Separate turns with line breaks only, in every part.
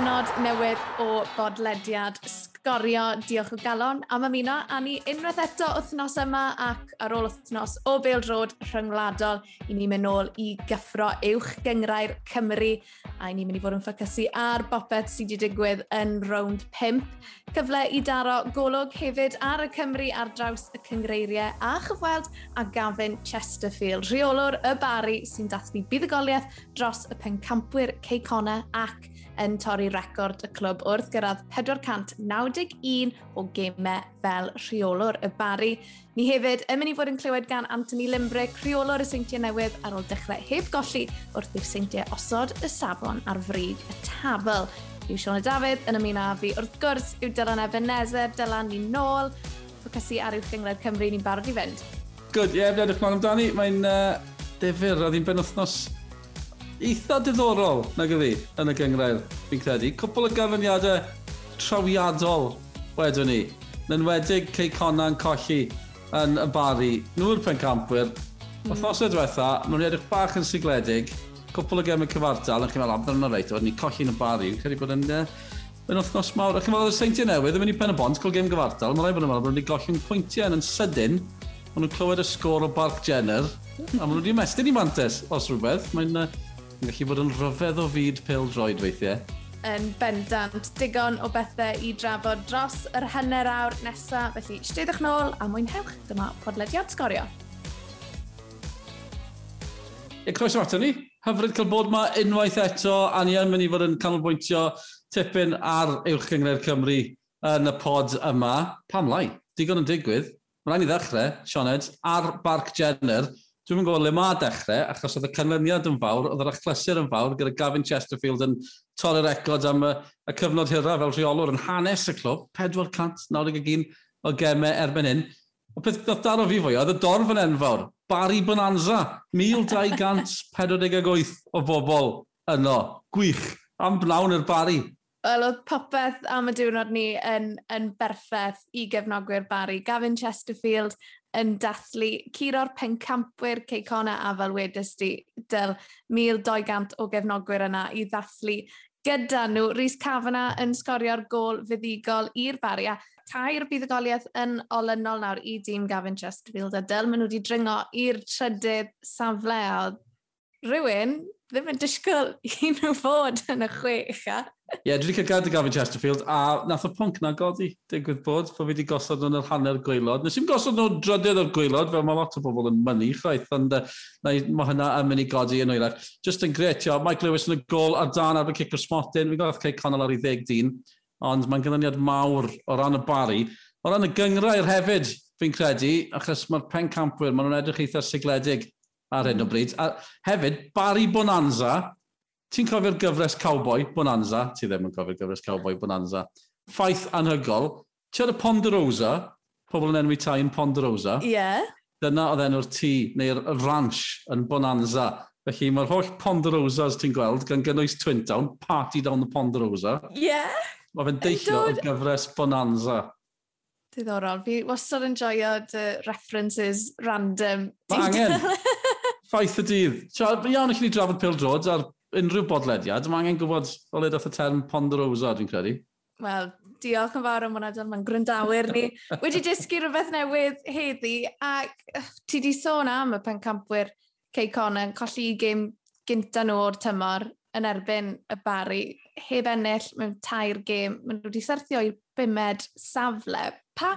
bennod newydd o bodlediad Sgorio. Diolch o galon am ymuno. A ni unwaith eto wythnos yma ac ar ôl wythnos o Bail Road rhyngwladol, i ni mynd nôl i gyffro uwch gyngrair Cymru. A i ni mynd i fod yn ffocysu ar bopeth sydd wedi digwydd yn rownd 5. Cyfle i daro golwg hefyd ar y Cymru ar draws y cyngreiriau a chyfweld a Gavin Chesterfield, rheolwr y bari sy'n dathlu buddugoliaeth dros y pencampwyr Ceicona ac yn torri record y clwb wrth gyrraedd 491 o gemau fel rheolwr y bari. Ni hefyd yn mynd i fod yn clywed gan Anthony Limbrick, rheolwr y seintiau newydd ar ôl dechrau heb golli wrth i'r seintiau osod y safon ar frig y tabl. Yw Siona Dafydd yn ymuno â fi. Wrth gwrs, yw Dylan Ebenezer, Dylan ni nôl. Ffocysu ar uwch gyngled Cymru, ni'n barod i fynd.
Good, ie, yeah, edrych mlaen amdani. Mae'n uh, defyr, oedd hi'n benwthnos eitha diddorol, na gyfi yn y gyngrair, fi'n credu. Cwpl o gyfyniadau trawiadol wedyn ni. Yn wedig Cei Cona'n colli yn y bari. Nhw'r pencampwyr. Mm. Othnosau diwetha, maen nhw'n edrych bach yn sigledig. Cwpl o gemau cyfartal, yn chi'n meddwl, amdano nhw'n reit, oedden ni yn y bari. Fi'n credu bod yn, yn othnos mawr. Ac yn meddwl, y seintiau newydd, yn mynd i pen y bont, col gem gyfartal. Mae'n rhaid bod yn meddwl, bod nhw'n golli'n pwyntiau yn sydyn. Maen nhw'n clywed y sgôr o Bark Jenner. A maen nhw wedi mestyn i mantes, os rhywbeth. Mae'n uh, Yn gallu bod yn rhyfedd o fyd pil droed weithiau.
Yn bendant, digon o bethau i drafod dros yr hanner awr nesaf, felly stedwch nôl a mwynhewch dyma podlediad sgorio.
E, croeso ato ni. Hyfryd cael bod yma unwaith eto. A ni yn mynd i fod yn canolbwyntio tipyn ar Uwch Cyngred Cymru yn y pod yma. Pam lai? Digon yn digwydd. Mae'n rhaid i ddechrau, Sioned, ar Barc Jenner Dwi'n gwybod le mae dechrau, achos oedd y canlyniad yn fawr, oedd yr achlysur yn fawr, gyda Gavin Chesterfield yn torri'r record am y, y cyfnod hyrra fel rheolwr yn hanes y clwb, 491 o gemau erbyn hyn. O beth oedd daro fi fwy, oedd y dorf yn enfawr, Barry Bonanza, 1248 o bobl yno, gwych, am blawn yr Barry.
Wel, oedd popeth am y diwrnod ni yn, yn berffaith i gefnogwyr Barry. Gavin Chesterfield yn dathlu curo'r pencampwyr Ceicona a fel wedys di, dyl 1200 o gefnogwyr yna i ddathlu gyda nhw. Rhys Cafana yn sgorio'r gol fuddigol i'r baria. Tair buddugoliaeth yn olynol nawr i dîm Gavin Chesterfield a dyl maen nhw wedi dringo i'r trydydd safle a rhywun ddim yn disgwyl i nhw fod yn y chwech.
Ie, yeah, dwi wedi cael gael dy Gavin Chesterfield, a nath y pwnc na godi, digwydd bod, fod fi wedi gosod nhw'n yr hanner gweilod. Nes i'n gosod nhw'n drydydd o'r gweilod, fel mae lot o bobl yn mynnu, chwaith, ond uh, mae hynna yn mynd i godi yn oerach. Just yn gret, yo, Mike Lewis yn y gol ar dan ar y cic o'r smotyn, fi'n gael cael canol ar ei ddeg dyn, ond mae'n gynnyniad mawr o ran y bari. O ran y gyngrair hefyd, fi'n credu, achos mae'r pen campwyr, maen nhw'n edrych eitha sigledig ar hyn o mhm. bryd. A hefyd, Barry Bonanza, ti'n cofio'r gyfres Cowboy Bonanza, ti ddim yn cofio'r gyfres Cowboy Bonanza, ffaith anhygol, ti oedd y Ponderosa, pobl yn enwi tai yn Ponderosa.
Ie. Yeah.
Dyna oedd enw'r tŷ, neu'r ranch yn Bonanza. Felly mae'r holl Ponderosas ti'n gweld, gan gynnwys Twintown, Party Down the Ponderosa.
Ie. Yeah.
Mae fe'n deillio o'r gyfres Bonanza.
Diddorol. Fi wastad yn joio uh, references random.
Mae angen. Ffaith y dydd. Iawn eich ni drafod Pil Drods ar unrhyw bodlediad. Mae angen gwybod o le dath y term Ponderosa, dwi'n credu.
Wel, diolch yn fawr am hwnna, dyna mae'n gryndawyr ni. Wedi dysgu rhywbeth newydd heddi, ac ti di sôn am y pencampwyr Cei Conan, colli i gym gynta nhw o'r tymor, yn erbyn y bari heb ennill mewn tair gêm. Maen nhw wedi syrthio i'r bimed safle. Pa,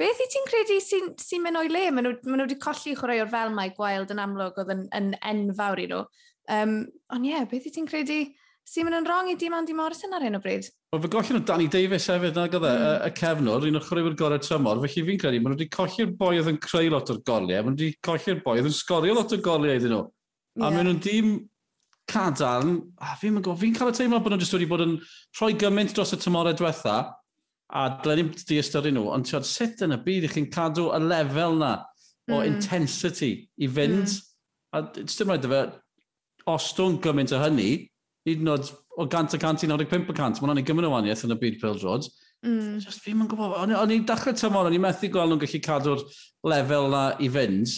beth i ti'n credu sy'n sy, mynd o'i le? Maen nhw, maen nhw wedi colli chwarae o'r fel mae gweld yn amlwg oedd yn, yn enfawr i nhw. Um, ond ie, yeah, beth i ti'n credu sy'n mynd yn rong i dim Andy Morrison ar hyn o bryd?
Wel, fe gollin nhw Danny Davies hefyd, na gydde, mm. y, hmm. y cefnod, un o'r chwaraewyr gorau tymor, felly fi'n credu, maen nhw wedi colli'r boi oedd yn creu lot o'r goliau, maen nhw wedi colli'r boi oedd yn sgorio lot o'r goliau iddyn nhw. A yeah. maen nhw'n dim cadarn, a fi'n mynd fi'n cael y teimlo bod nhw'n jyst wedi bod yn rhoi gymaint dros y tymorau diwetha, a dylen ni'n di ystyru nhw, ond ti'n sut yn y byd i chi'n cadw y lefel na o mm. intensity i fynd, mm. a dim rhaid e fe, os dwi'n gymaint o hynny, hyd yn oed o gant a cant i 95%, mae'n anodd gymryd o waniaeth yn y byd Pil George, Mm. Just fi'n mynd gwybod. O'n, on i'n dechrau tymor, o'n i'n methu gweld nhw'n gallu cadw'r lefel na i fynd.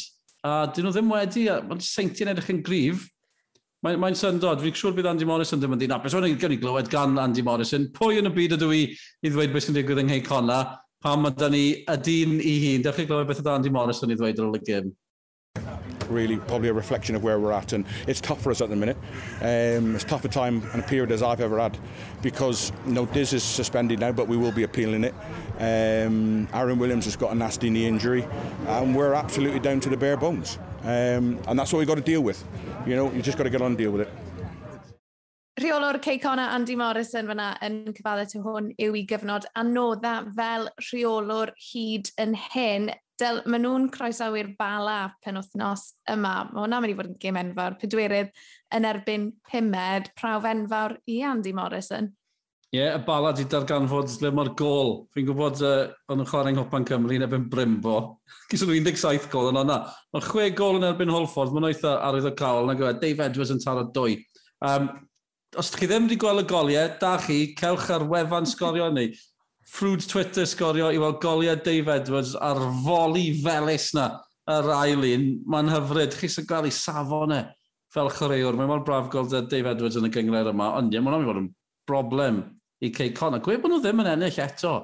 A dyn nhw ddim wedi, mae'n seintiau'n edrych yn grif. Mae'n mae syndod, fi'n siŵr bydd Andy Morrison ddim yn dyn apus. Wna'n gyrru glywed gan Andy Morrison, pwy yn y byd ydw i i ddweud beth sy'n digwydd yng Ngheicona, pam ydy ni y dyn i hun. Dewch chi glywed beth ydy Andy Morrison i ddweud ar y gym.
really probably a reflection of where we're at. And it's tough for us at the minute. Um, it's tougher time and a period as I've ever had because you no know, Diz is suspended now, but we will be appealing it. Um, Aaron Williams has got a nasty knee injury, and we're absolutely down to the bare bones. Um, and that's all you've got to deal with. You know, you just got to get on and deal with it.
Rheolwr Ceicona Andy Morrison fyna yn cyfadde tu hwn yw i gyfnod anodda fel rheolwr hyd yn hyn. Del, maen nhw'n croesawu'r bala pen wythnos yma. Mae hwnna'n mynd i fod yn gym enfawr. Pedwerydd yn erbyn pumed. Prawf enfawr i Andy Morrison.
Ie, yeah, y bala di darganfod le mae'r gol. Fi'n gwybod uh, o'n yn chwarae Nghopban Cymru yn efo'n Brymbo. Gysa nhw 17 gol yn o'na. Mae chwe gol yn erbyn Holford, mae'n eitha arwydd o cael. Na gwybod, e? Dave Edwards yn taro dwy. Um, os chi ddim wedi gweld y goliau, da chi, cewch ar wefan sgorio ni. Ffrwd Twitter sgorio i weld goliau Dave Edwards ar foli felus na yr ail un. Mae'n hyfryd, chi sy'n gael ei safon e fel chwaraewr. Mae'n mor braf gweld Dave Edwards yn y gyngred yma, ond ie, mae'n am fod yn broblem i Cey Connor. Gwe bod nhw ddim yn ennill eto.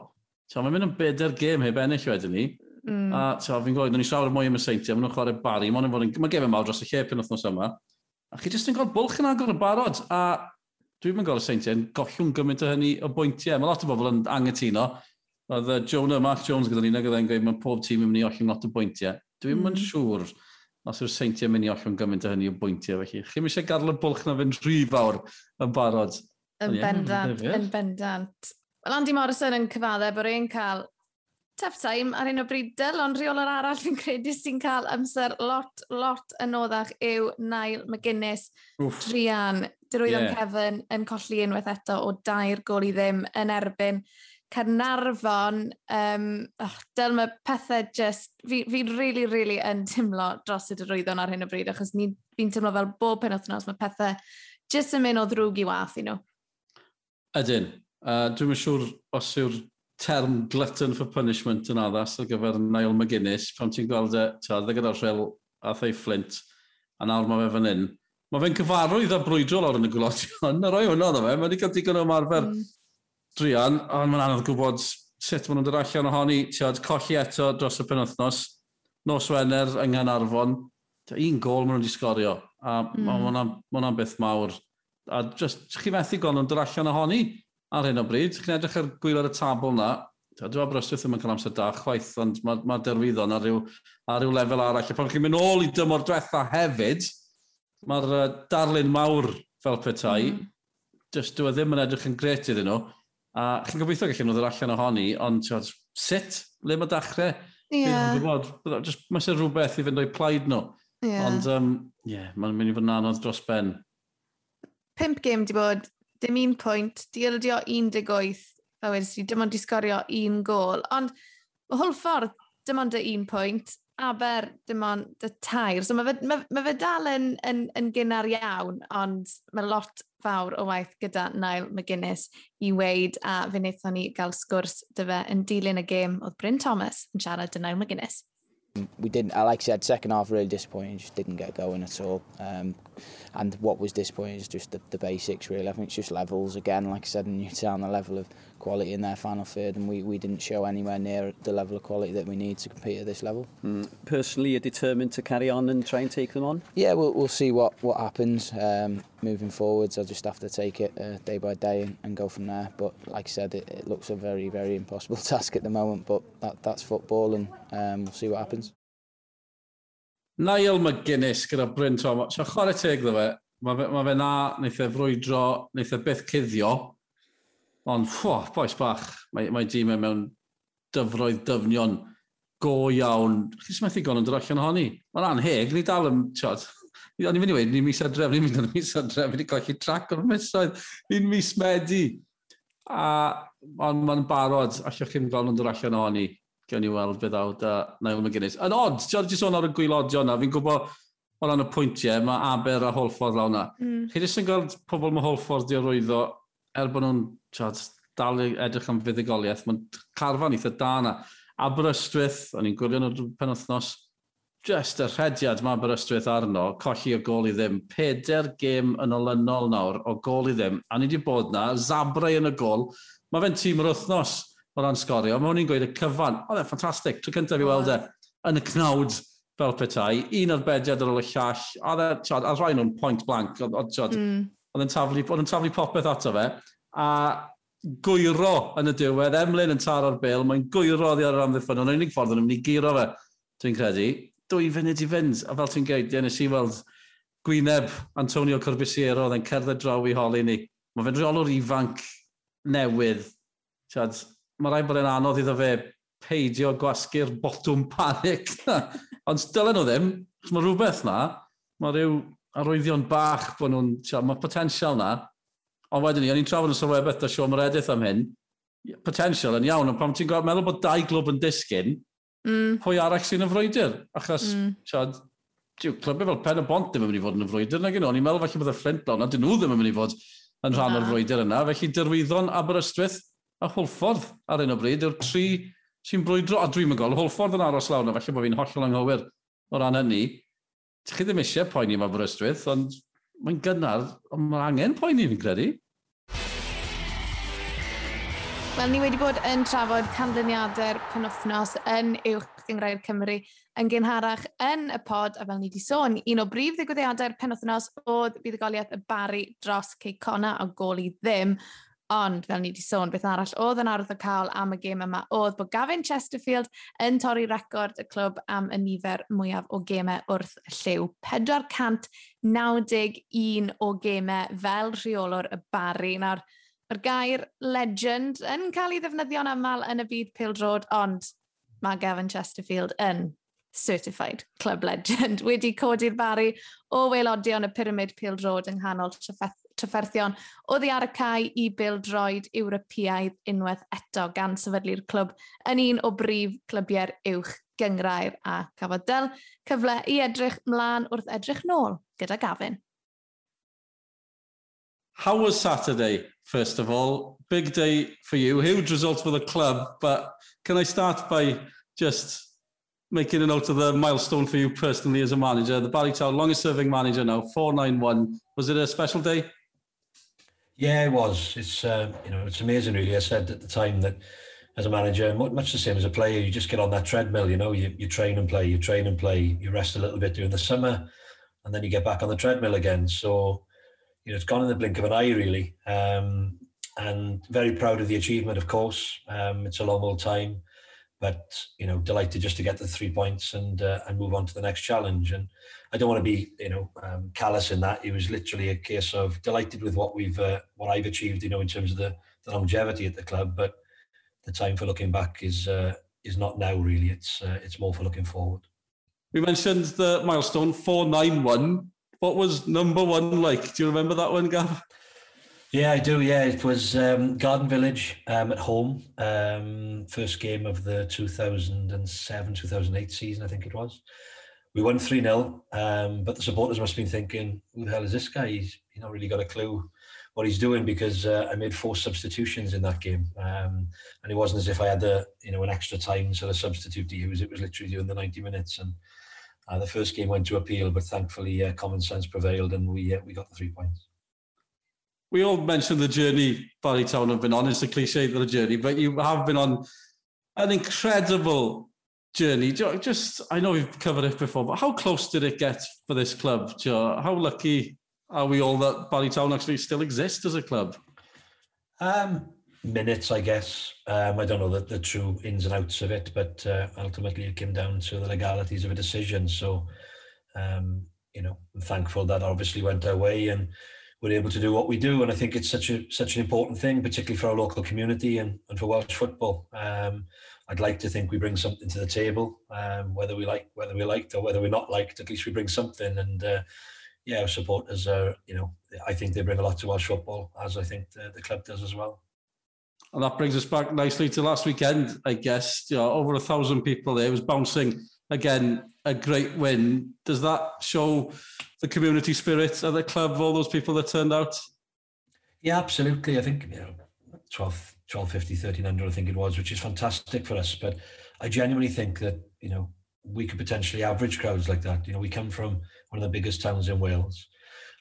So, mae'n mynd yn bedair gêm heb ennill wedyn ni. Mm. A so, fi'n gweud, ni llawer mwy am y seintiau, maen nhw'n chwarae bari. Mae'n fod yn... Mae gefn e mawr dros y lle pen wythnos yma. A chi jyst yn gweld bwlch yn agor y barod. A dwi'n mynd gweld y seintiau yn gollwng gymaint o hynny o bwyntiau. Mae lot o bobl yn angytuno. Oedd uh, Jonah, Mark Jones gyda ni, nag oedd e'n gweud, mae pob tîm yn mynd i ollwng lot o bwyntiau. Dwi'n mm. mynd siŵr os yw'r seintiau mynd i ollwng gymaint o hynny o bwyntiau felly. Chi'n eisiau gadw y bwlch na fynd rhy fawr yn barod
Yn bendant, yn bendant. Andy Morrison yn cyfadde bod e'n cael tough time ar un o bridel, ond rheolwr arall fi'n credu sy'n cael amser lot, lot yn oddach yw Nail McGuinness, Oof. Drian, dirwyddo'n yeah. Kevin yn colli unwaith eto o dair gol i ddim yn erbyn Cernarfon. Um, oh, dyl mae pethau just, fi'n fi really, really yn timlo dros y dyrwyddon ar hyn o bryd, achos fi'n teimlo fel bob penwthnos mae pethau just yn mynd o ddrwg i wath i you nhw. Know.
Ydyn. Uh, Dwi'n yn siŵr os yw'r term glutton for punishment yn addas ar gyfer Niall McGuinness, pan ti'n gweld e, ta, gyda'r rhel a thei Flint, a nawr mae fe fan hyn. Mae fe'n cyfarwydd a brwydro lawr yn y gwlodion, a roi hwnna dda fe, mae wedi cael digon o marfer mm. drian, ond mae'n anodd gwybod sut maen nhw'n dod allan ohoni, ti'n colli eto dros y penwthnos, nos Wener yng Nghanarfon, un gol maen nhw'n disgorio, a mm. mae hwnna'n ma beth mawr a just, chi methu golwm dod allan ohoni ar hyn o bryd. Chi'n edrych ar gwyl ar y tabl na, Dwi'n meddwl Aberystwyth ddim yn cael amser da chwaith, ond mae, mae derwyddon ar ryw, ar ryw lefel arall. A pan chi'n mynd ôl i dymor diwetha hefyd, mae'r uh, darlun mawr fel petai, mm-hmm. mm. just dwi e ddim yn edrych yn gret iddyn nhw. A chi'n gobeithio gallu nhw ddod allan ohoni, ond tiwod, sut? Le mae dachrau? Yeah. Gwybod, just, mae sy'n rhywbeth i fynd o'i plaid nhw. Yeah. Ond, um, yeah, mae'n mynd i fod yn anodd dros ben
pimp gêm di bod, dim un pwynt, di yldio 18, a wedyn si, dim ond di sgorio un gol. Ond y hwl ffordd, dim ond y un pwynt, Aber dim ond y tair. So mae fe, ma, ma fe dal yn, yn, yn gynnar iawn, ond mae lot fawr o waith gyda Nail McGuinness i weid a fe wnaethon ni gael sgwrs dy fe yn dilyn y gêm oedd Bryn Thomas yn siarad dy Nail McGuinness.
We didn't, like I said, second half really disappointing, just didn't get going at all. Um, And what was disappointing is just the, the basics, really. I think it's just levels again. Like I said in Newtown, the level of quality in their final third, and we, we didn't show anywhere near the level of quality that we need to compete at this level.
Mm. Personally, you're determined to carry on and try and take them on?
Yeah, we'll, we'll see what, what happens um, moving forwards. I'll just have to take it uh, day by day and, and go from there. But like I said, it, it looks a very, very impossible task at the moment, but that, that's football, and um, we'll see what happens.
Niall McGuinness gyda Bryn Thomas. So chwarae teg ddo fe, mae fe, ma fe na, wnaeth e frwydro, wnaeth e byth cuddio. Ond, ffwa, boes bach, mae, mae dîm e mewn dyfroedd dyfnion go iawn. Chys methu gon yn dod allan ohoni. Mae'n anheg, ni dal yn, tiod, o'n i'n mynd i wedi, ni'n mis adref, ni'n mynd i'n mis adref, ni'n colli trac o'r misoedd, ni'n mis medu. A, ond mae'n barod, allwch chi'n gweld yn dod allan ohoni. Gewn ni weld beth awd a Niall McGuinness. Yn odd, ti'n just sôn ar y gwylodio yna, fi'n gwybod o ran y pwyntiau, mae Aber a Holford law yna. Mm. Chi jyst yn gweld pobl mae Holford di arwyddo, er bod nhw'n dal edrych am fuddigoliaeth, mae'n carfan eitha da yna. Aberystwyth, o'n i'n gwylio nhw penwthnos, just y rhediad mae Aberystwyth arno, colli o gol i ddim. Peder gêm yn olynol nawr o gol i ddim, a ni wedi bod na, Zabrau yn y gol, mae fe'n tîm yr wythnos o ran sgorio. Mae hwn gweud y cyfan. Oedd e'n ffantastig. Tro cyntaf i weld e yn y cnawd fel petai. Un o'r bediad ar ôl y llall. Oedd e, tiod, a rhai nhw'n point blank. Oedd hmm. e'n taflu, taflu, popeth ato fe. A gwyro yn y diwedd. Emlyn yn taro'r bil. Mae'n gwyro oddi ar yr amddiffyn. Ond unig ffordd yn mynd i giro fe, dwi'n credu. Dwy funud i fynd. A fel ti'n gweud, dyn nes i weld gwyneb Antonio Corbusiero oedd e'n cerdded draw i holi ni. Mae fe'n reolwr ifanc newydd. Tiad, mae rhaid bod yn anodd iddo fe peidio gwasgu'r botwm panic. Ond dylen nhw ddim, chos mae rhywbeth na, mae rhyw arwyddion bach bod nhw'n, mae potensial na. Ond wedyn ni, o'n i'n trafod yn sylwebeth da Sean Meredith am hyn, potensial yn iawn, ond pam ti'n meddwl bod dau glwb yn disgyn, mm. pwy arall sy'n y frwydr? Achos, mm. siad, diw, clybau e fel Pen y Bont ddim yn mynd i fod yn y frwydr, nag yno, e? o'n i'n meddwl falle bod y Flintblawn, a dyn nhw ddim yn mynd i fod yn rhan o'r frwydr yna, felly dyrwyddon Aberystwyth, a Hwlffordd ar un o bryd yw'r tri sy'n brwydro, a dwi'n gol, Hwlffordd yn aros lawr felly bod fi'n hollol anghywir o ran hynny. Ti'n chi ddim eisiau poeni yma Brystwyth, ond mae'n gynnar, ond mae angen poeni fi'n credu.
Wel, ni wedi bod yn trafod canlyniadau'r penwthnos yn uwch gyngrau'r Cymru yn gynharach yn y pod, a fel ni wedi sôn, un o brif ddigwyddiadau'r penwthnos oedd buddugoliaeth y bari dros Ceicona o gol i ddim, Ond, fel ni wedi sôn, beth arall oedd yn arwydd o cael am y gêm yma oedd bod Gavin Chesterfield yn torri record y clwb am y nifer mwyaf o gemau wrth lliw. 491 o gemau fel rheolwr y bari. Nawr, mae'r gair legend yn cael ei ddefnyddio'n aml yn y byd pildrod, ond mae Gavin Chesterfield yn certified club legend wedi codi'r bari o weilodion y pyramid pildrod yng nghanol trafferthion, oedd hi ar y cae i bildroed Ewropeaidd unwaith eto gan sefydlu'r clwb yn un o brif clybiau'r uwch gyngrair a cafodd del cyfle i edrych mlaen wrth edrych nôl gyda Gavin.
How was Saturday, first of all? Big day for you. Huge results for the club, but can I start by just making a note of the milestone for you personally as a manager? The Ballytown longest serving manager now, 491. Was it a special day?
Yeah, it was. It's uh, you know it's amazing. Really, I said at the time that as a manager, much the same as a player, you just get on that treadmill. You know, you, you train and play, you train and play, you rest a little bit during the summer, and then you get back on the treadmill again. So, you know, it's gone in the blink of an eye, really. Um, and very proud of the achievement, of course. Um, it's a long old time, but you know, delighted just to get the three points and uh, and move on to the next challenge. And I don't want to be, you know, um, callous in that. It was literally a case of delighted with what we've, uh, what I've achieved, you know, in terms of the, the longevity at the club. But the time for looking back is uh, is not now really. It's uh, it's more for looking forward.
We mentioned the milestone 491. What was number one like? Do you remember that one, Gav?
Yeah, I do. Yeah, it was um, Garden Village um, at home. Um, first game of the 2007 2008 season, I think it was we won 3 0, um, but the supporters must have been thinking, who the hell is this guy? He's you not really got a clue what he's doing because uh, I made four substitutions in that game. Um, and it wasn't as if I had the, you know, an extra time sort of substitute to use. It was literally doing the 90 minutes. And uh, the first game went to appeal, but thankfully uh, common sense prevailed and we, uh, we got the three points.
We all mentioned the journey Town have been on. It's a cliche of the journey, but you have been on an incredible journey. Just, I know we've covered it before, but how close did it get for this club? Joe? How lucky are we all that Ballytown actually still exists as a club?
Um, minutes, I guess. Um, I don't know the, the true ins and outs of it, but uh, ultimately it came down to the legalities of a decision. So, um, you know, I'm thankful that obviously went our way and we're able to do what we do. And I think it's such a such an important thing, particularly for our local community and, and for Welsh football. Um, I'd like to think we bring something to the table, um, whether we like whether we liked or whether we're not liked. At least we bring something, and uh, yeah, our supporters are you know I think they bring a lot to Welsh football, as I think the, the club does as well.
And that brings us back nicely to last weekend, I guess. You know, over a thousand people there. It was bouncing again, a great win. Does that show the community spirit of the club, all those people that turned out?
Yeah, absolutely. I think you know, 12, 1250, 1300, I think it was, which is fantastic for us. But I genuinely think that, you know, we could potentially average crowds like that. You know, we come from one of the biggest towns in Wales,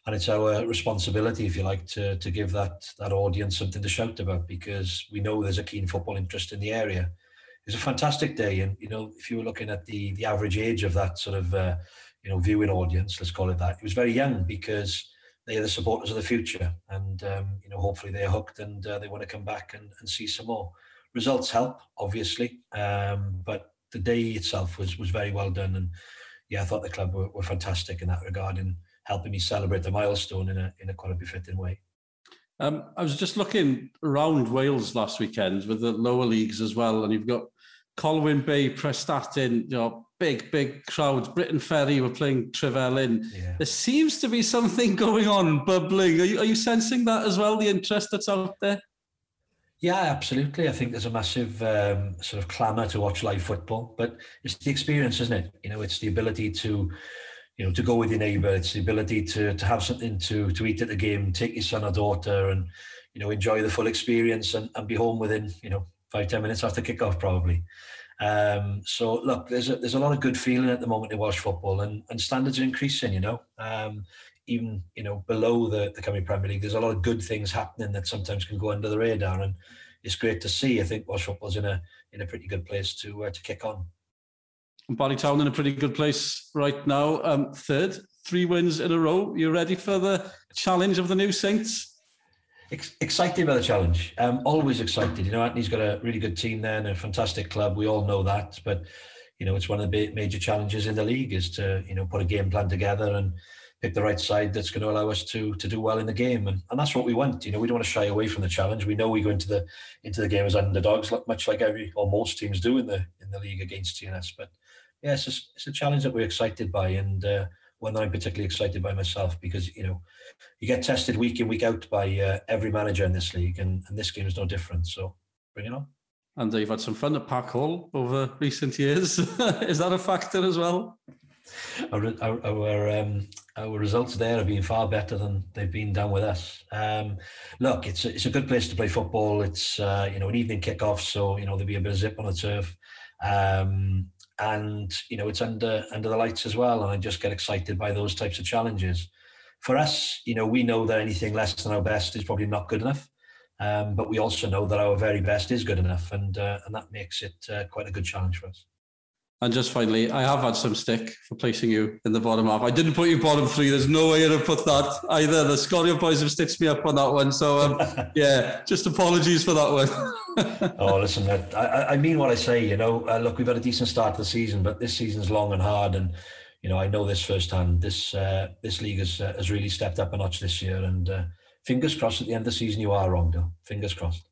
and it's our responsibility, if you like, to to give that that audience something to shout about because we know there's a keen football interest in the area. It's a fantastic day, and you know, if you were looking at the the average age of that sort of uh, you know viewing audience, let's call it that, it was very young because they are the supporters of the future, and um, you know, hopefully they're hooked and uh, they want to come back and, and see some more. Results help, obviously, um, but the day itself was was very well done, and yeah, I thought the club were, were fantastic in that regard in helping me celebrate the milestone in a in a quite befitting way.
Um, I was just looking around Wales last weekend with the lower leagues as well, and you've got Colwyn Bay, Prestatyn, you know, big, big crowds. Britain Ferry were playing Trevelin. Yeah. There seems to be something going on, bubbling. Are you, are you sensing that as well, the interest that's out there?
Yeah, absolutely. I think there's a massive um, sort of clamour to watch live football, but it's the experience, isn't it? You know, it's the ability to, you know, to go with your neighbour. It's the ability to to have something to to eat at the game, take your son or daughter, and you know, enjoy the full experience and, and be home within you know five ten minutes after kickoff probably. Um, so look, there's a, there's a lot of good feeling at the moment in Welsh football, and, and standards are increasing. You know, um, even you know below the the coming Premier League, there's a lot of good things happening that sometimes can go under the radar, and it's great to see. I think Welsh football's in a in a pretty good place to uh, to kick on.
Town in a pretty good place right now. Um, third, three wins in a row. You ready for the challenge of the new Saints?
Excited by the challenge. Um, always excited. You know, Anthony's got a really good team there and a fantastic club. We all know that, but you know, it's one of the major challenges in the league is to you know put a game plan together and pick the right side that's going to allow us to to do well in the game, and, and that's what we want. You know, we don't want to shy away from the challenge. We know we go into the into the game as underdogs, much like every or most teams do in the in the league against TNS. But yeah, it's a, it's a challenge that we're excited by, and uh, that I'm particularly excited by myself because you know you get tested week in week out by uh, every manager in this league, and, and this game is no different. So bring it on.
And you've had some fun at Park Hall over recent years. is that a factor as well?
Our, our, our, um, our, results there have been far better than they've been down with us. Um, look, it's a, it's a good place to play football. It's uh, you know an evening kickoff, so you know there'll be a bit of zip on the turf. Um, and you know it's under under the lights as well and i just get excited by those types of challenges. For us you know we know that anything less than our best is probably not good enough um, but we also know that our very best is good enough and uh, and that makes it uh, quite a good challenge for us
and just finally, I have had some stick for placing you in the bottom half. I didn't put you bottom three. There's no way I'd have put that either. The Scorio boys have stitched me up on that one. So, um, yeah, just apologies for that
one. oh, listen, I, I mean what I say. You know, uh, look, we've had a decent start to the season, but this season's long and hard. And, you know, I know this firsthand. This uh, this league has, uh, has really stepped up a notch this year. And uh, fingers crossed at the end of the season you are wrong, Dil. Fingers crossed.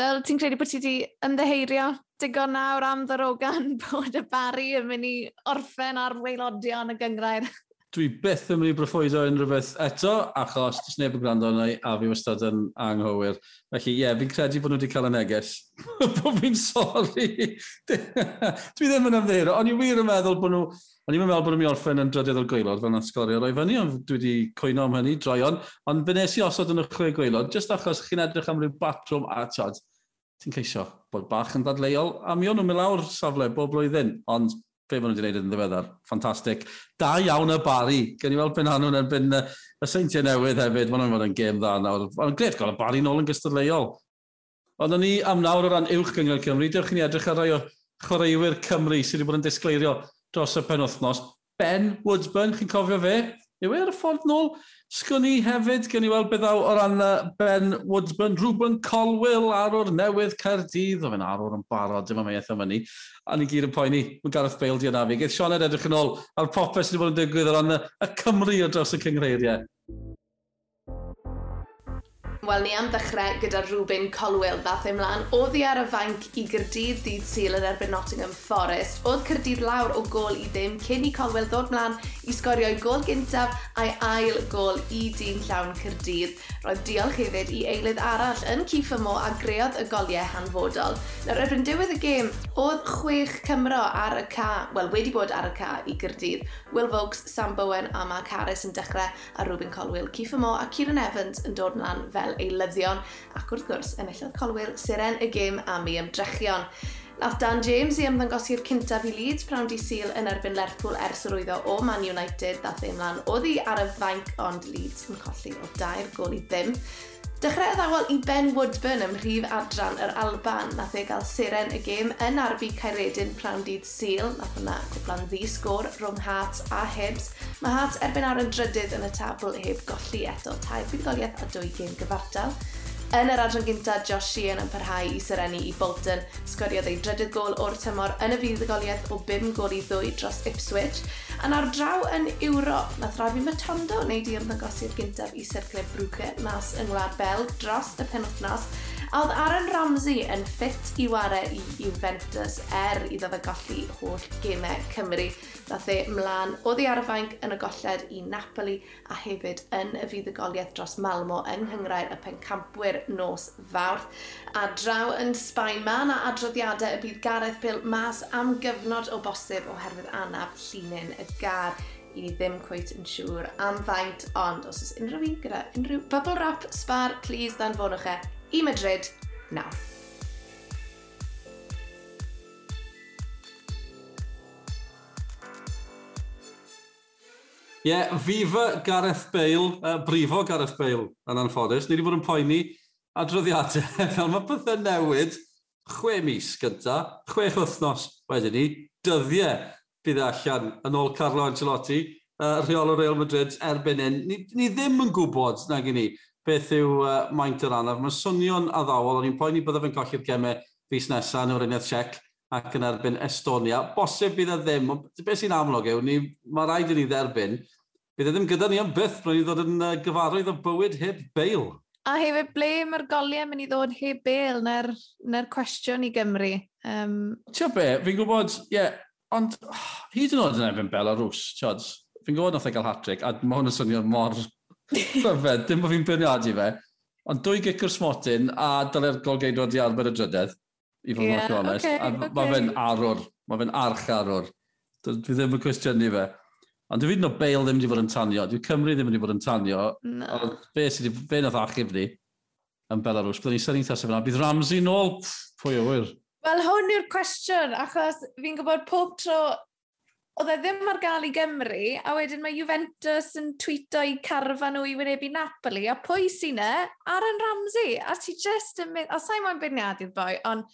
Dyl, ti'n credu bod ti wedi ymddeheirio digon nawr am ddarogan bod y bari yn mynd i orffen ar weilodion y gyngrair?
Dwi byth yn mynd i broffwydo unrhyw beth eto, achos dys neb yn gwrando arna i, a fi wastad yn anghywir. Felly, ie, yeah, fi'n credu bod nhw wedi cael y neges. bod fi'n sori. dwi ddim yn ymddeheirio. ond i wir yn meddwl bod nhw... Ond i'n meddwl bod nhw'n mynd i orffen yn drydydd o'r gweilod fel na'n sgorio roi fyny, ond dwi wedi cwyno am hynny, droion. Ond fe nes i osod yn y chwe gweilod, jyst achos chi'n edrych am ryw batrwm a tod, ti'n ceisio bod bach yn dadleuol, a mi o'n nhw'n mynd lawr safle bob blwyddyn, ond be maen nhw wedi gwneud yn ddiweddar, ffantastig. Da iawn y Bari, gen i weld pen hanw'n erbyn y seintiau newydd hefyd, maen nhw'n fod yn gêm dda nawr. Ond gred gael y Bari nôl yn gystadleuol. Ond o'n i am nawr o ran uwch gyngor Cymru, diolch i ni edrych ar rai o chwaraewyr Cymru sydd wedi bod yn disgleirio dros y penwthnos. Ben Woodsburn, chi'n cofio fe? Yw e ar y ffordd nôl? Sgwn i hefyd, gen i weld beth o ran Ben Woodburn, Ruben Colwell, arwr newydd Caerdydd, o fe'n arwr yn barod, dim ond mae eitha. A ni gyd yn poeni, mae Gareth Bale di yna fi. Geith Sioned edrych yn ôl ar popeth sydd wedi bod yn digwydd o ran y Cymru o dros y cyngreiriau.
Wel, ni am ddechrau gyda Rwbyn Colwell ddath ei mlaen. Oedd hi ar y fainc i Gyrdydd dydd syl yn erbyn Nottingham Forest. Oedd Cyrdydd lawr o gol i ddim cyn i Colwell ddod mlaen i sgorio i gol gyntaf a'i ail gol i dyn llawn Cyrdydd. Roedd diolch hefyd i eilydd arall yn Cif Ymo a greodd y goliau hanfodol. Nawr erbyn diwedd y gêm, oedd chwech Cymro ar y ca, wel wedi bod ar y ca i Gyrdydd. Will Vokes, Sam Bowen a Mark Harris yn dechrau a Rwbyn Colwell, Cif Ymo a Kieran Evans yn dod mlaen fel fel ei lyddion ac wrth gwrs enillodd colwyl siren y Gym am ei ymdrechion. Nath Dan James i ymddangosi'r cyntaf i Leeds prawn di syl yn erbyn Lerpwl ers yr wyddo o Man United ddath ei mlaen ddi ar y fainc ond Leeds yn colli o dair gol i ddim. Dechrau ddawel i Ben Woodburn ym mhrif adran yr Alban nath ei gael seren y gêm yn arbu Caeredin prawn dydd Sil, nath yna gwblan ddi sgôr rhwng Hart a Hibs. Mae Hart erbyn ar y drydydd yn y tabl heb golli eto tai fuddugoliaeth a dwy gêm gyfartal. Yn yr adran gynta, Josh Sheehan yn parhau i syrenu i Bolton. Sgoriodd ei drydydd gol o'r tymor yn y fuddugoliaeth o 5 gol i ddwy dros Ipswich. A nawr draw yn Ewrop, nath Rafi Matondo wneud i'r ymddangosiad gyntaf i sercleb Brwge mas yng Ngwlad Belg dros y penwthnos A oedd Aaron Ramsey yn ffit i ware i Juventus er iddo fe golli holl gemau Cymru. Dath e mlaen oddi ar y fainc yn y golled i Napoli a hefyd yn y fuddugoliaeth dros Malmo yng Nghyngrair y pencampwyr nos fawrth. A draw yn Sbaen, mae yna adroddiadau y bydd Gareth Bill mas am gyfnod o bosib oherwydd anaf llunin y gar i ni ddim cweit yn siŵr am faint, ond os oes unrhyw un gyda unrhyw bubble wrap, spar, please, dan fonwch e, i Madrid nawr.
Ie, yeah, fifa Gareth Bale, uh, brifo Gareth Bale yn anffodus. Ni wedi bod yn poeni adroddiadau fel mae pethau newid chwe mis gynta, chwech wythnos wedyn ni, dyddiau bydd e allan yn ôl Carlo Ancelotti, uh, rheol o Real Madrid erbyn hyn. Ni, ni ddim yn gwybod, nag i ni, beth yw uh, maint yr anaf. Mae'n swnio'n addawol, o'n i'n poeni byddaf yn colli'r gemau fus nesaf yn yr Uniad Czech ac yn erbyn Estonia. Bosib bydd e ddim, beth sy'n amlwg yw, ni, mae rhaid i ni dderbyn, bydd e ddim gyda ni am byth, roedd i ddod yn uh, gyfarwydd o bywyd heb beil.
A hefyd, ble mae'r goliau mynd i ddod heb beil na'r na cwestiwn i Gymru? Um...
Tio be, fi'n gwybod, ie, yeah, ond oh, hyd yn oed yn erbyn Belarus, tiod, fi'n gwybod nath e gael hat-trick, a mae hwn yn swnio mor Rhyfedd, dim bod fi'n byrniadu fe. Ond dwy gicr smotyn a dyle'r golgeidwad i arbed y drydedd, i fod yn yeah, honest. Okay, a okay. mae fe'n arwr, mae fe'n arch arwr. Dwi ddim yn cwestiynu fe. Ond dwi'n no Bale ddim wedi bod yn tanio. Dwi'n Cymru ddim wedi bod yn tanio. No. Ond be sydd wedi fe nath achub ni yn Belarus, byddwn ni'n syni'n tasau fyna. Bydd Ramsey nôl, pwy o wir.
Wel, hwn yw'r cwestiwn, achos fi'n gwybod pob tro oedd e ddim ar gael i Gymru, a wedyn mae Juventus yn tweeto i carfa nhw i wynebu Napoli, a pwy sy'n e? Aaron Ramsey. A ti just yn mynd, o sa'i moyn beirniadu'r boi, ond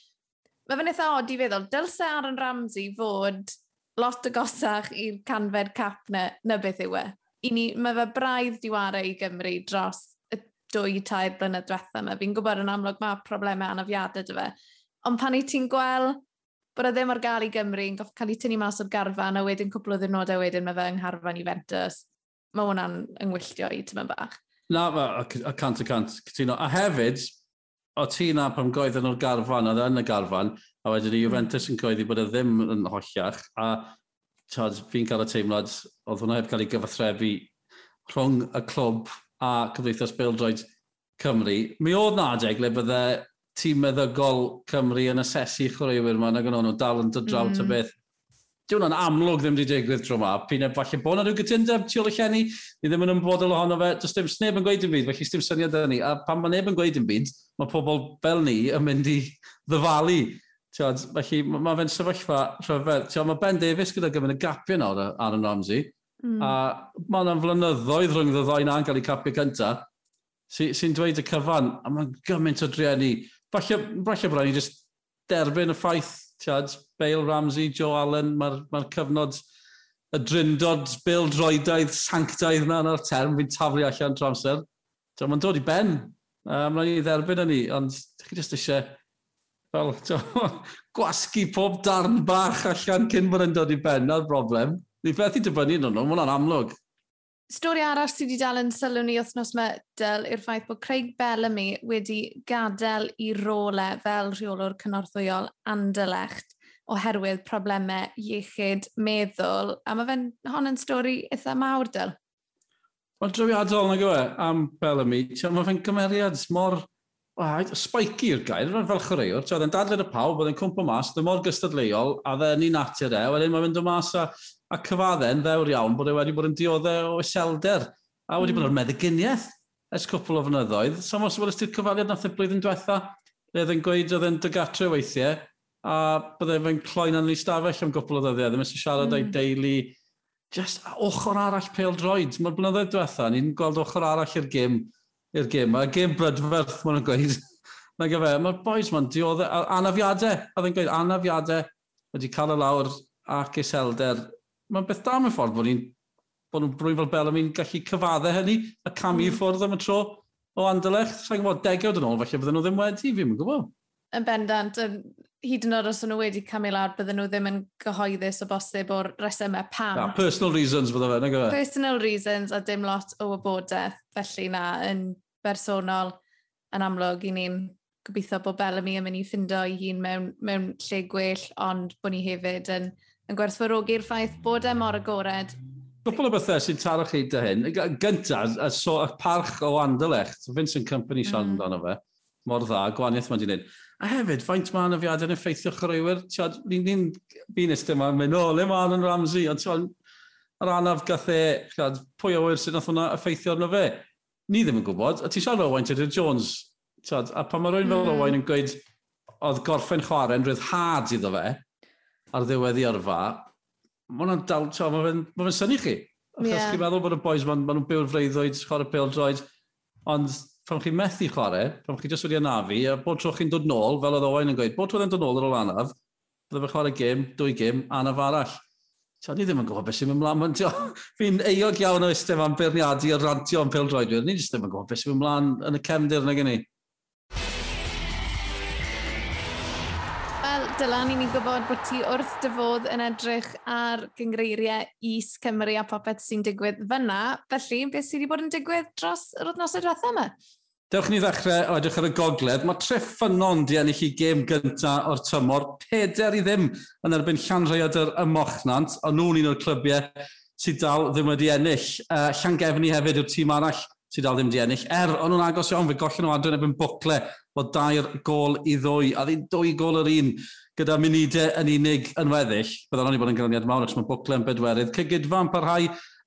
mae fe'n eitha od i feddwl, dylse Aaron Ramsey fod lot o gosach i'r canfed cap na, na beth yw e. I ni, mae fe braidd diwarau i Gymru dros y dwy tair blynedd diwetha yma. Fi'n gwybod yn amlwg mae problemau anafiadau dy fe. Ond pan i ti'n gweld bod e ddim ar gael i Gymru, yn cael ei tynnu mas o'r garfan, a wedyn cwbl o ddynodau wedyn mae fe yng Ngharfan Juventus. Mae hwnna'n yngwylltio i tyma bach.
Na, a cant a cant, cytuno. A hefyd, o ti na pam goedden o'r garfan, oedd yn y garfan, a wedyn i hmm. Juventus yn coeddi bod e ddim yn hollach, a fi'n cael y teimlad, oedd hwnna heb cael ei gyfathrebu rhwng y clwb a Cymdeithas Bildroed Cymru. Mi oedd na adeg le bydde tîm meddygol Cymru yn asesu chwaraewyr yma, nag yn nhw dal yn dod draw mm. ta beth. Dwi'n hwnna'n amlwg ddim wedi digwydd tro yma. Pyn e, falle bod yna rhyw gytundeb tu ôl y llenni, ni ddim yn ymwbodol ohono fe, does dim sneb yn gweud yn byd, felly dim syniad yna ni. A pan mae neb yn gweud yn byd, mae pobl fel ni yn mynd i ddyfalu. Tiod, felly mae fe'n sefyllfa rhyfedd. Tiod, mae Ben Davies gyda gyfyn y gapio nawr ar y Ramsey, mm. a mae yna'n flynyddoedd rhwng y ddoi na'n cael ei capio cyntaf, sy'n sy, dweud y cyfan, a mae'n gymaint o drieni falle, falle bod ni just derbyn y ffaith, tiad, Bale Ramsey, Joe Allen, mae'r ma, ma cyfnod y dryndod, Bill droedaidd, sanctaidd na, na'r term fi'n taflu allan dramser. Mae'n dod i ben. Um, Rhaid ni dderbyn yn ni, ond chi jyst eisiau fel, gwasgu pob darn bach allan cyn bod yn dod i ben, na'r broblem. Ni beth i dibynnu yn nhw, mae hwnna'n amlwg.
Stori arall sydd wedi dal yn sylw ni wythnos yma dyl yw'r ffaith bod Craig Bellamy wedi gadael i role fel rheolwr cynorthwyol Anderlecht oherwydd problemau iechyd meddwl. A mae fe'n hon yn stori eitha mawr dyl.
Mae'n drwyadol na gyfe am Bellamy. Mae fe'n gymeriad mor spiky yw'r gair, rhan fel chwaraewr. Oedd e'n dadled y pawb, oedd e'n cwmpa mas, oedd e mor gystadleuol, a dde ni natur e. Wedyn mae'n mynd o mas a a cyfadde'n ddewr iawn bod e wedi bod yn dioddau e o iselder. A wedi mm. bod hmm. o'r meddyginiaeth ers cwpl o fynyddoedd. So mos wedi ysdi'r cyfaliad nath y blwyddyn diwetha, le oedd yn gweud oedd yn dygatre weithiau, a byddai fe'n cloen yn ei stafell am gwpl o ddyddiau, ddim eisiau siarad mm. o'i deulu. Just ochr arall pêl droed. Mae'r blynyddoedd diwetha, ni'n gweld ochr arall i'r gym, i'r gym, a gym brydferth maen nhw'n gweud. Na gyfe, mae'r boys ma'n dioddau, anafiadau, e, a ddyn gweud anafiadau wedi cael y lawr ac iselder mae'n beth da mewn ffordd bod ni'n bod nhw'n brwy fel bel am i'n gallu cyfaddau hynny, a camu mm. ffwrdd am y tro o Anderlecht. Sa'n gwybod, degawd yn ôl, felly bydden nhw ddim wedi, fi'n gwybod.
Yn bendant, hyd yn oed os nhw wedi camu lawr, bydden nhw ddim yn gyhoeddus o bosib o'r resymau pam.
Na, personal reasons bydde fe, nag
Personal reasons a dim lot o wybodaeth, felly na, yn bersonol, yn amlwg i ni'n gobeithio bod Bellamy yn mynd i ffindo ei hun mewn, mewn lle gwell, ond bod ni hefyd yn yn gwerthfawrogi'r ffaith bod e mor agored.
Gwbl o bethau sy'n taro chi dy hyn. Gyntaf, y, so, y parch o Anderlecht, Vincent Company mm. mm. amdano fe, mor dda, gwaniaeth mae'n dyn A hefyd, faint mae'n afiadau'n effeithio chwaraewyr. Ni'n ni, byn ystod yma, mynd o, le mae'n yn Ramsey, ond ti'n yr anaf gath e, pwy o wir sy'n nath hwnna effeithio arno fe. Ni ddim yn gwybod, a ti'n siarad Owain Tudor Jones, tiad, a pan mae rhywun fel mm. Owain yn gweud, oedd gorffen chwarae'n yn rhydd had iddo fe, ar ddiwedd i arfa, mae hwnna'n dal, so, mae fe'n ma fe syni chi. Achos yeah. chi'n meddwl bod y boys, maen ma nhw'n byw'r freuddwyd, chwarae pêl droed, ond pan chi'n methu chwarae, pan chi jyst wedi anafu, a bod tro chi'n dod nôl, fel oedd Owain yn gweud, bod tro chi'n dod nôl ar ôl anaf, bydde fe chwarae gym, dwy gym, anaf arall. So, ni ddim yn gwybod beth sy'n mynd mlaen. Fi'n eog iawn o eistedd am berniadu a rantio am pildroedwyr. Ni ddim yn gwybod beth sy'n mynd mlaen yn y cefndir na gen i.
Dylan, ni'n gwybod bod ti wrth dy fod yn edrych ar gyngreiriau is Cymru a popeth sy'n digwydd fyna. Felly, beth sydd wedi bod yn digwydd dros yr wythnosau diwethaf yma?
Dewch ni ddechrau o edrych ar y gogledd. Mae Treffanon di ennill i gêm gyntaf o'r tymor. Peder i ddim yn erbyn Llanrhaid yr Ymochnant, ond nhw'n un o'r clybiau sydd dal ddim wedi ennill. Uh, Llangefni hefyd yw'r tîm arall sydd dal ddim wedi ennill. Er, ond nhw'n agos iawn, fe gollen nhw adran efo'n bwcle o dair gol i ddwy, a ddyn dwy gol yr un gyda munudau yn unig yn weddill, Byddwn ni bod yn gyrniad mawr, achos mae bwcle yn bedwerydd. Cygydfa yn parhau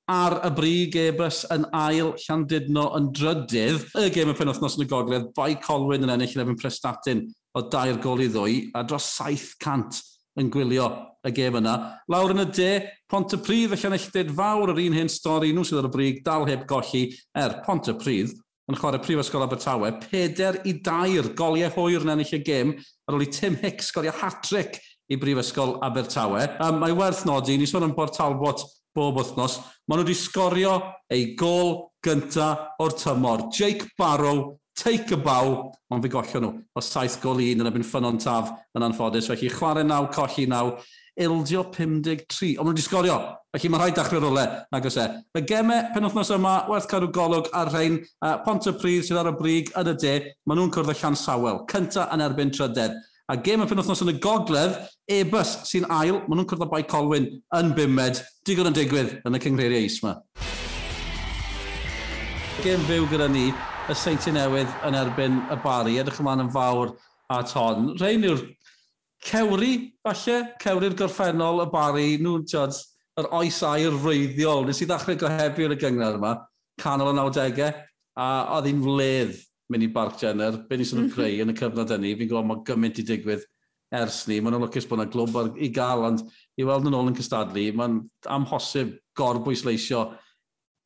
ar y brig, e-bus yn ail, Llandudno yn drydydd. Y gêm y penwthnos yn y gogledd, Bai Colwyn yn ennill 11 Prestatyn o dair gol i ddwy, a dros 700 yn gwylio y gêm yna. Lawr yn y de, Pont y Prydd y enillted fawr yr un hyn stori nhw sydd ar y brig, dal heb golli er Pont y Prydd yn chwarae Prifysgol Abertawe, 4 i 2 goliau hwyr yn ennill y gêm ar ôl i Tim Hicks goliau hat-trick i Brifysgol Abertawe. Um, mae werth nodi, ni sôn am Port Talbot bob wythnos, maen nhw wedi sgorio ei gol gynta o'r tymor. Jake Barrow, take a bow, ond fi gollio nhw o saith gol i un yn y byn ffynon taf yn anffodus. Felly chwarae naw, colli naw, ildio 53. Ond wedi sgorio, felly mae rhaid dachrau rolau, nag oes e. Y gemau penwthnos yma, werth cadw golwg ar rhain, uh, Pont y Pryd sydd ar y brig yn y de, maen nhw'n cwrdd y llan sawel, cynta yn erbyn trydedd. A gem y penwthnos yn y gogledd, e-bus sy'n ail, maen nhw'n cwrdd y bai Colwyn yn bimed, digon yn digwydd yn y cyngreiriau is yma. Gem fyw gyda ni, y Seinti Newydd yn erbyn y Bari. Edrych ymlaen yn fawr at hon. Rhain yw'r cewri, falle, cewri'r gorffennol, y bari, nhw, tiod, yr oes air reiddiol. Nes i ddechrau gohebu yn y gyngor yma, canol y 90au, a oedd hi'n fledd mynd i Barc Jenner, be ni sy'n mhm. creu yn y cyfnod yni, fi'n gwybod mae gymaint i digwydd ers ni, mae'n lwcus bod yna glwb i gael, ond i weld yn ôl yn cystadlu, mae'n amhosib gorbwysleisio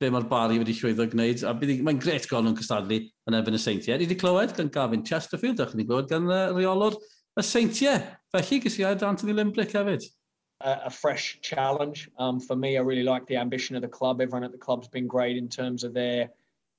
be mae'r bari wedi llwyddo gwneud, a mae'n gret gol nhw'n cystadlu yn erbyn y seintiau. Ni wedi clywed gan Gavin Chesterfield, ac ni wedi clywed gan uh, reolwr y seintiau. Felly, gys i aed Anthony Limbrick hefyd.
A, a fresh challenge. Um, for me, I really like the ambition of the club. Everyone at the club's been great in terms of their,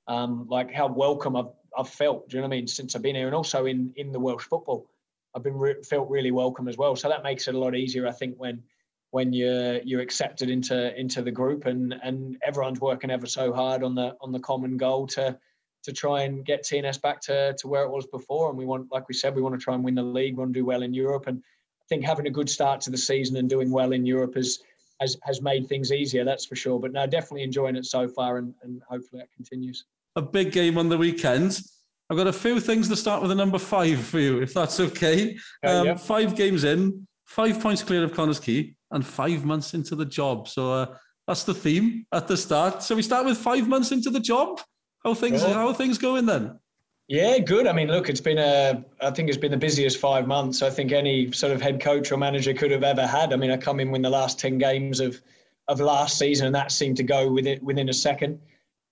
um, like how welcome I've, I've felt, do you know what I mean, since I've been here and also in, in the Welsh football. I've been re- felt really welcome as well. So that makes it a lot easier, I think, when when you're you're accepted into into the group and and everyone's working ever so hard on the on the common goal to to try and get TNS back to, to where it was before. And we want, like we said, we want to try and win the league. We want to do well in Europe. And I think having a good start to the season and doing well in Europe has has, has made things easier, that's for sure. But no, definitely enjoying it so far and, and hopefully that continues.
A big game on the weekend. I've got a few things to start with a number five for you, if that's okay. Um, yeah. Five games in, five points clear of Connors Key, and five months into the job. So uh, that's the theme at the start. So we start with five months into the job. How things yeah. how are things going then?
Yeah, good. I mean, look, it's been a, I think it's been the busiest five months I think any sort of head coach or manager could have ever had. I mean, I come in with the last 10 games of, of last season and that seemed to go within, within a second.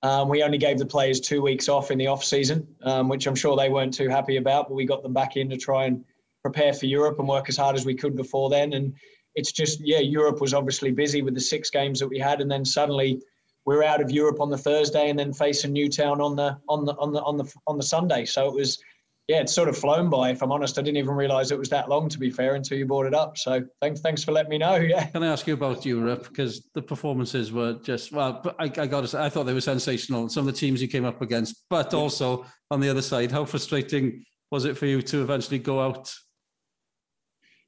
Um, we only gave the players two weeks off in the off season, um, which I'm sure they weren't too happy about, but we got them back in to try and prepare for Europe and work as hard as we could before then. And it's just, yeah, Europe was obviously busy with the six games that we had. And then suddenly we're out of Europe on the Thursday and then facing Newtown on the, on the, on the, on the, on the Sunday. So it was, yeah, it's sort of flown by. If I'm honest, I didn't even realise it was that long. To be fair, until you brought it up. So thanks, thanks for letting me know. Yeah.
Can I ask you about Europe because the performances were just well. I, I got to say, I thought they were sensational. Some of the teams you came up against, but also on the other side, how frustrating was it for you to eventually go out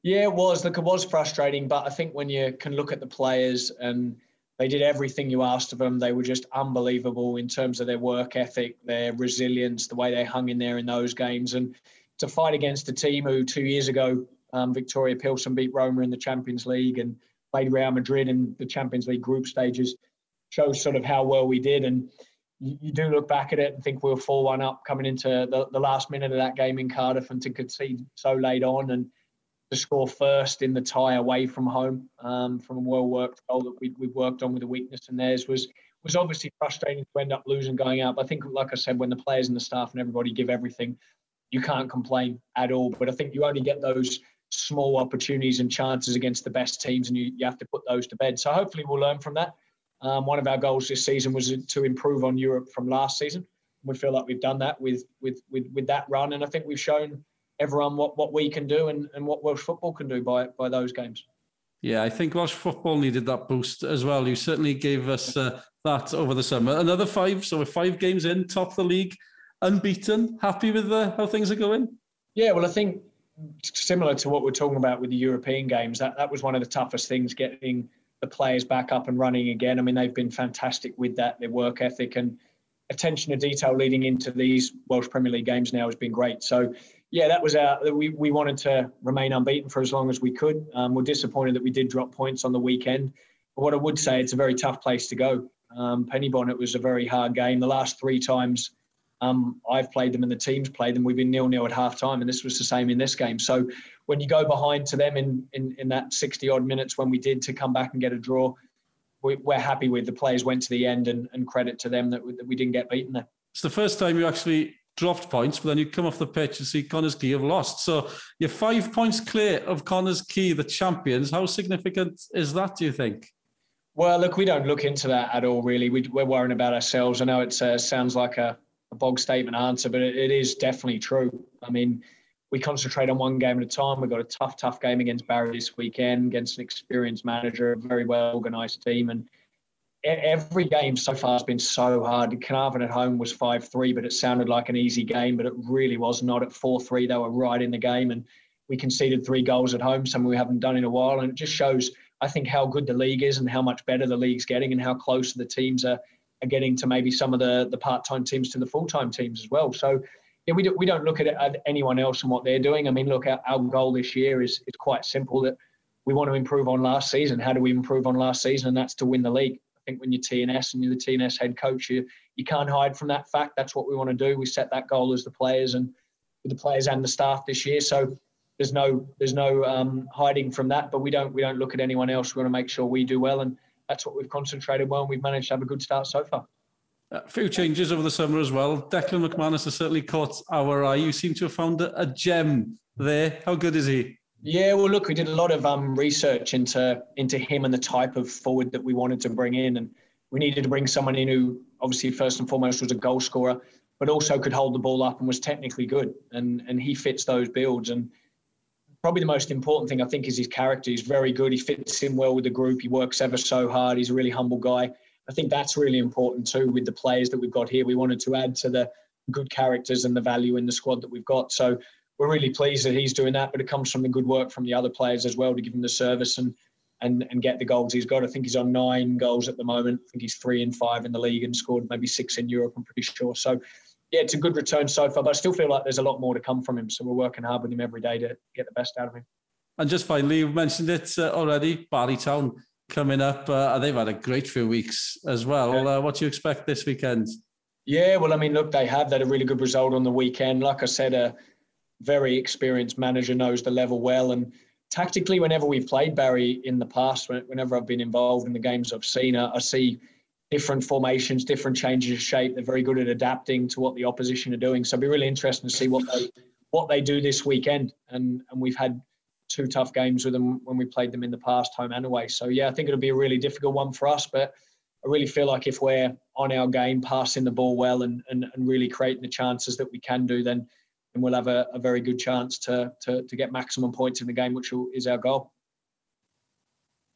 yeah, it was. Look, it was frustrating, but I think when you can look at the players and they did everything you asked of them, they were just unbelievable in terms of their work ethic, their resilience, the way they hung in there in those games. And to fight against a team who two years ago, um, Viktoria Pilsen beat Roma in the Champions League and played Real Madrid in the Champions League group stages shows sort of how well we did. And you, you do look back at it and think we were 4 1 up coming into the, the last minute of that game in Cardiff and to concede so late on. And to score first in the tie away from home um, from a well worked goal that we we worked on with a weakness in theirs was was obviously frustrating to end up losing going out. But I think, like I said, when the players and the staff and everybody give everything, you can't complain at all. But I think you only get those small opportunities and chances against the best teams, and you, you have to put those to bed. So hopefully we'll learn from that. Um, one of our goals this season was to improve on Europe from last season. We feel like we've done that with with with, with that run, and I think we've shown everyone what, what we can do and, and what Welsh football can do by by those games.
Yeah, I think Welsh football needed that boost as well. You certainly gave us uh, that over the summer. Another five, so we're five games in, top of the league, unbeaten. Happy with uh, how things are going?
Yeah, well, I think similar to what we're talking about with the European games, that, that was one of the toughest things, getting the players back up and running again. I mean, they've been fantastic with that, their work ethic and attention to detail leading into these Welsh Premier League games now has been great. So yeah, that was our. We, we wanted to remain unbeaten for as long as we could. Um, we're disappointed that we did drop points on the weekend. But what I would say, it's a very tough place to go. Um, Penybon, it was a very hard game. The last three times um, I've played them and the teams played them, we've been nil nil at half time, and this was the same in this game. So when you go behind to them in, in, in that 60 odd minutes when we did to come back and get a draw, we, are happy with the players went to the end and, and credit to them that, that we didn't get beaten there.
It's the first time you actually dropped points, but then you come off the pitch and see Connah's Quay have lost. So you're five points clear of Connah's Quay, the champions. How significant is that, do you think?
Well, look, we don't look into that at all, really. We, are worrying about ourselves. I know it uh, sounds like a, a, bog statement answer, but it, it is definitely true. I mean, we concentrate on one game at a time. We've got a tough, tough game against Barry this weekend, against an experienced manager, a very well organised team. And every game so far has been so hard. Carnarvon at home was 5 3, but it sounded like an easy game, but it really was not. At 4 3, they were right in the game, and we conceded three goals at home, something we haven't done in a while. And it just shows, I think, how good the league is and how much better the league's getting and how close the teams are, are getting to maybe some of the, the part time teams to the full time teams as well. So, yeah, we, do, we don't look at, it, at anyone else and what they're doing. I mean, look, our, our goal this year is, is quite simple that we want to improve on last season. How do we improve on last season? And that's to win the league think when you're TNS and you're the TNS head coach, you you can't hide from that fact. That's what we want to do. We set that goal as the players and the players and the staff this year. So there's no there's no um, hiding from that. But we don't we don't look at anyone else. We want to make sure we do well, and that's what we've concentrated well. And we've managed to have a good start so far.
A few changes over the summer as well. Declan McManus has certainly caught our eye. You seem to have found a gem there. How good is he?
Yeah, well, look, we did a lot of um, research into into him and the type of forward that we wanted to bring in, and we needed to bring someone in who, obviously, first and foremost, was a goal scorer, but also could hold the ball up and was technically good, and and he fits those builds. And probably the most important thing I think is his character. He's very good. He fits in well with the group. He works ever so hard. He's a really humble guy. I think that's really important too with the players that we've got here. We wanted to add to the good characters and the value in the squad that we've got. So we're really pleased that he's doing that, but it comes from the good work from the other players as well to give him the service and and and get the goals he's got. I think he's on nine goals at the moment. I think he's three and five in the league and scored maybe six in Europe. I'm pretty sure. So yeah, it's a good return so far, but I still feel like there's a lot more to come from him. So we're working hard with him every day to get the best out of him.
And just finally, you've mentioned it uh, already, Barrytown coming up. Uh, they've had a great few weeks as well. Yeah. Uh, what do you expect this weekend?
Yeah, well, I mean, look, they have. They had a really good result on the weekend. Like I said, a very experienced manager knows the level well. And tactically, whenever we've played Barry in the past, whenever I've been involved in the games I've seen, I see different formations, different changes of shape. They're very good at adapting to what the opposition are doing. So it'll be really interesting to see what they what they do this weekend. And and we've had two tough games with them when we played them in the past, home and away. So yeah, I think it'll be a really difficult one for us. But I really feel like if we're on our game, passing the ball well and and, and really creating the chances that we can do, then and we'll have a, a very good chance to, to, to get maximum points in the game, which is our goal.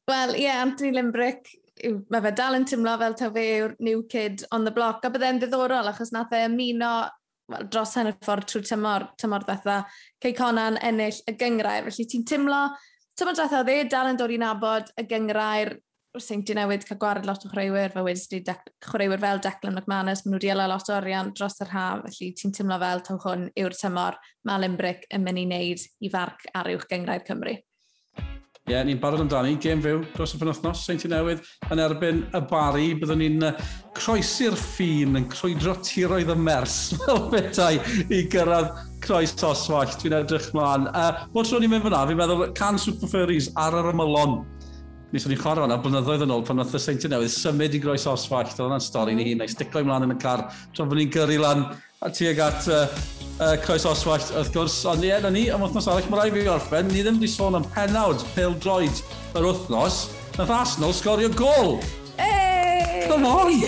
Well, ie, yeah, Anthony Limbrick, mae fe dal yn tymlo fel ta fe yw'r new kid on the block, a byddai'n ddiddorol achos nath e ymuno well, dros hen y ffordd trwy tymor, tymor ddetha, Cei Conan ennill y gyngrair. Felly ti'n tymlo, tymor ddetha dde dal yn dod i nabod y gyngrair Rwy'n di newid cael gwared lot o chreuwyr, fe wedi di chreuwyr fel Declan McManus, maen nhw wedi ela lot o orian dros yr haf, felly ti'n teimlo fel taw hwn yw'r tymor mae Limbrick yn mynd i wneud i farc ar uwch gyngrair Cymru.
Ie, yeah, ni'n barod amdani, gêm fyw dros y penwthnos, Saint i newydd, yn erbyn y bari, byddwn ni'n croesi'r ffin yn crwydro tiroedd y mers, fel bethau, i gyrraedd croes oswallt. Dwi'n edrych mlaen. Uh, bod rwy'n ni'n mynd fyna, fi'n meddwl can Super Furries ar yr ymylon nes o'n i'n chwarae fan'na blynyddoedd yn ôl pan oedd y seintiau newydd symud i groes osfall. Doedd hwnna'n stori ni hun, a'i sticlo ymlaen yn y car. Tra bod ni'n gyrru lan a tuag at uh, uh, croes osfall, wrth gwrs. Ond ie, na ni, am wythnos arall, mae rai fi orffen. Ni ddim wedi sôn am penawd pel droed yr wythnos. Nath Arsenal sgorio gol!
Hey!
Come on!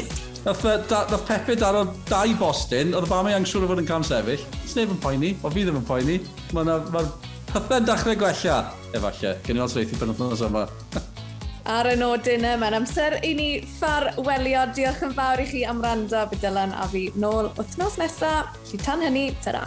Nath, da, nath Pepe dar o dau bostyn, oedd y bam ei angsiwr o fod yn cam sefyll. Sneb yn poeni, o fi ddim yn poeni. Mae'r ma, pethau'n dechrau gwella, efallai, gen i ond sreithi penwthnos yma.
ar y nodyn yma. Mae'n amser i ni ffarwelio. Diolch yn fawr i chi am rando. Bydd Dylan a fi nôl wythnos nesaf. Lly tan hynny, tyra.